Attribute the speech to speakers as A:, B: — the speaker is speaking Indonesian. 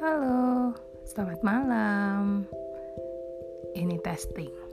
A: Halo, selamat malam. Ini testing.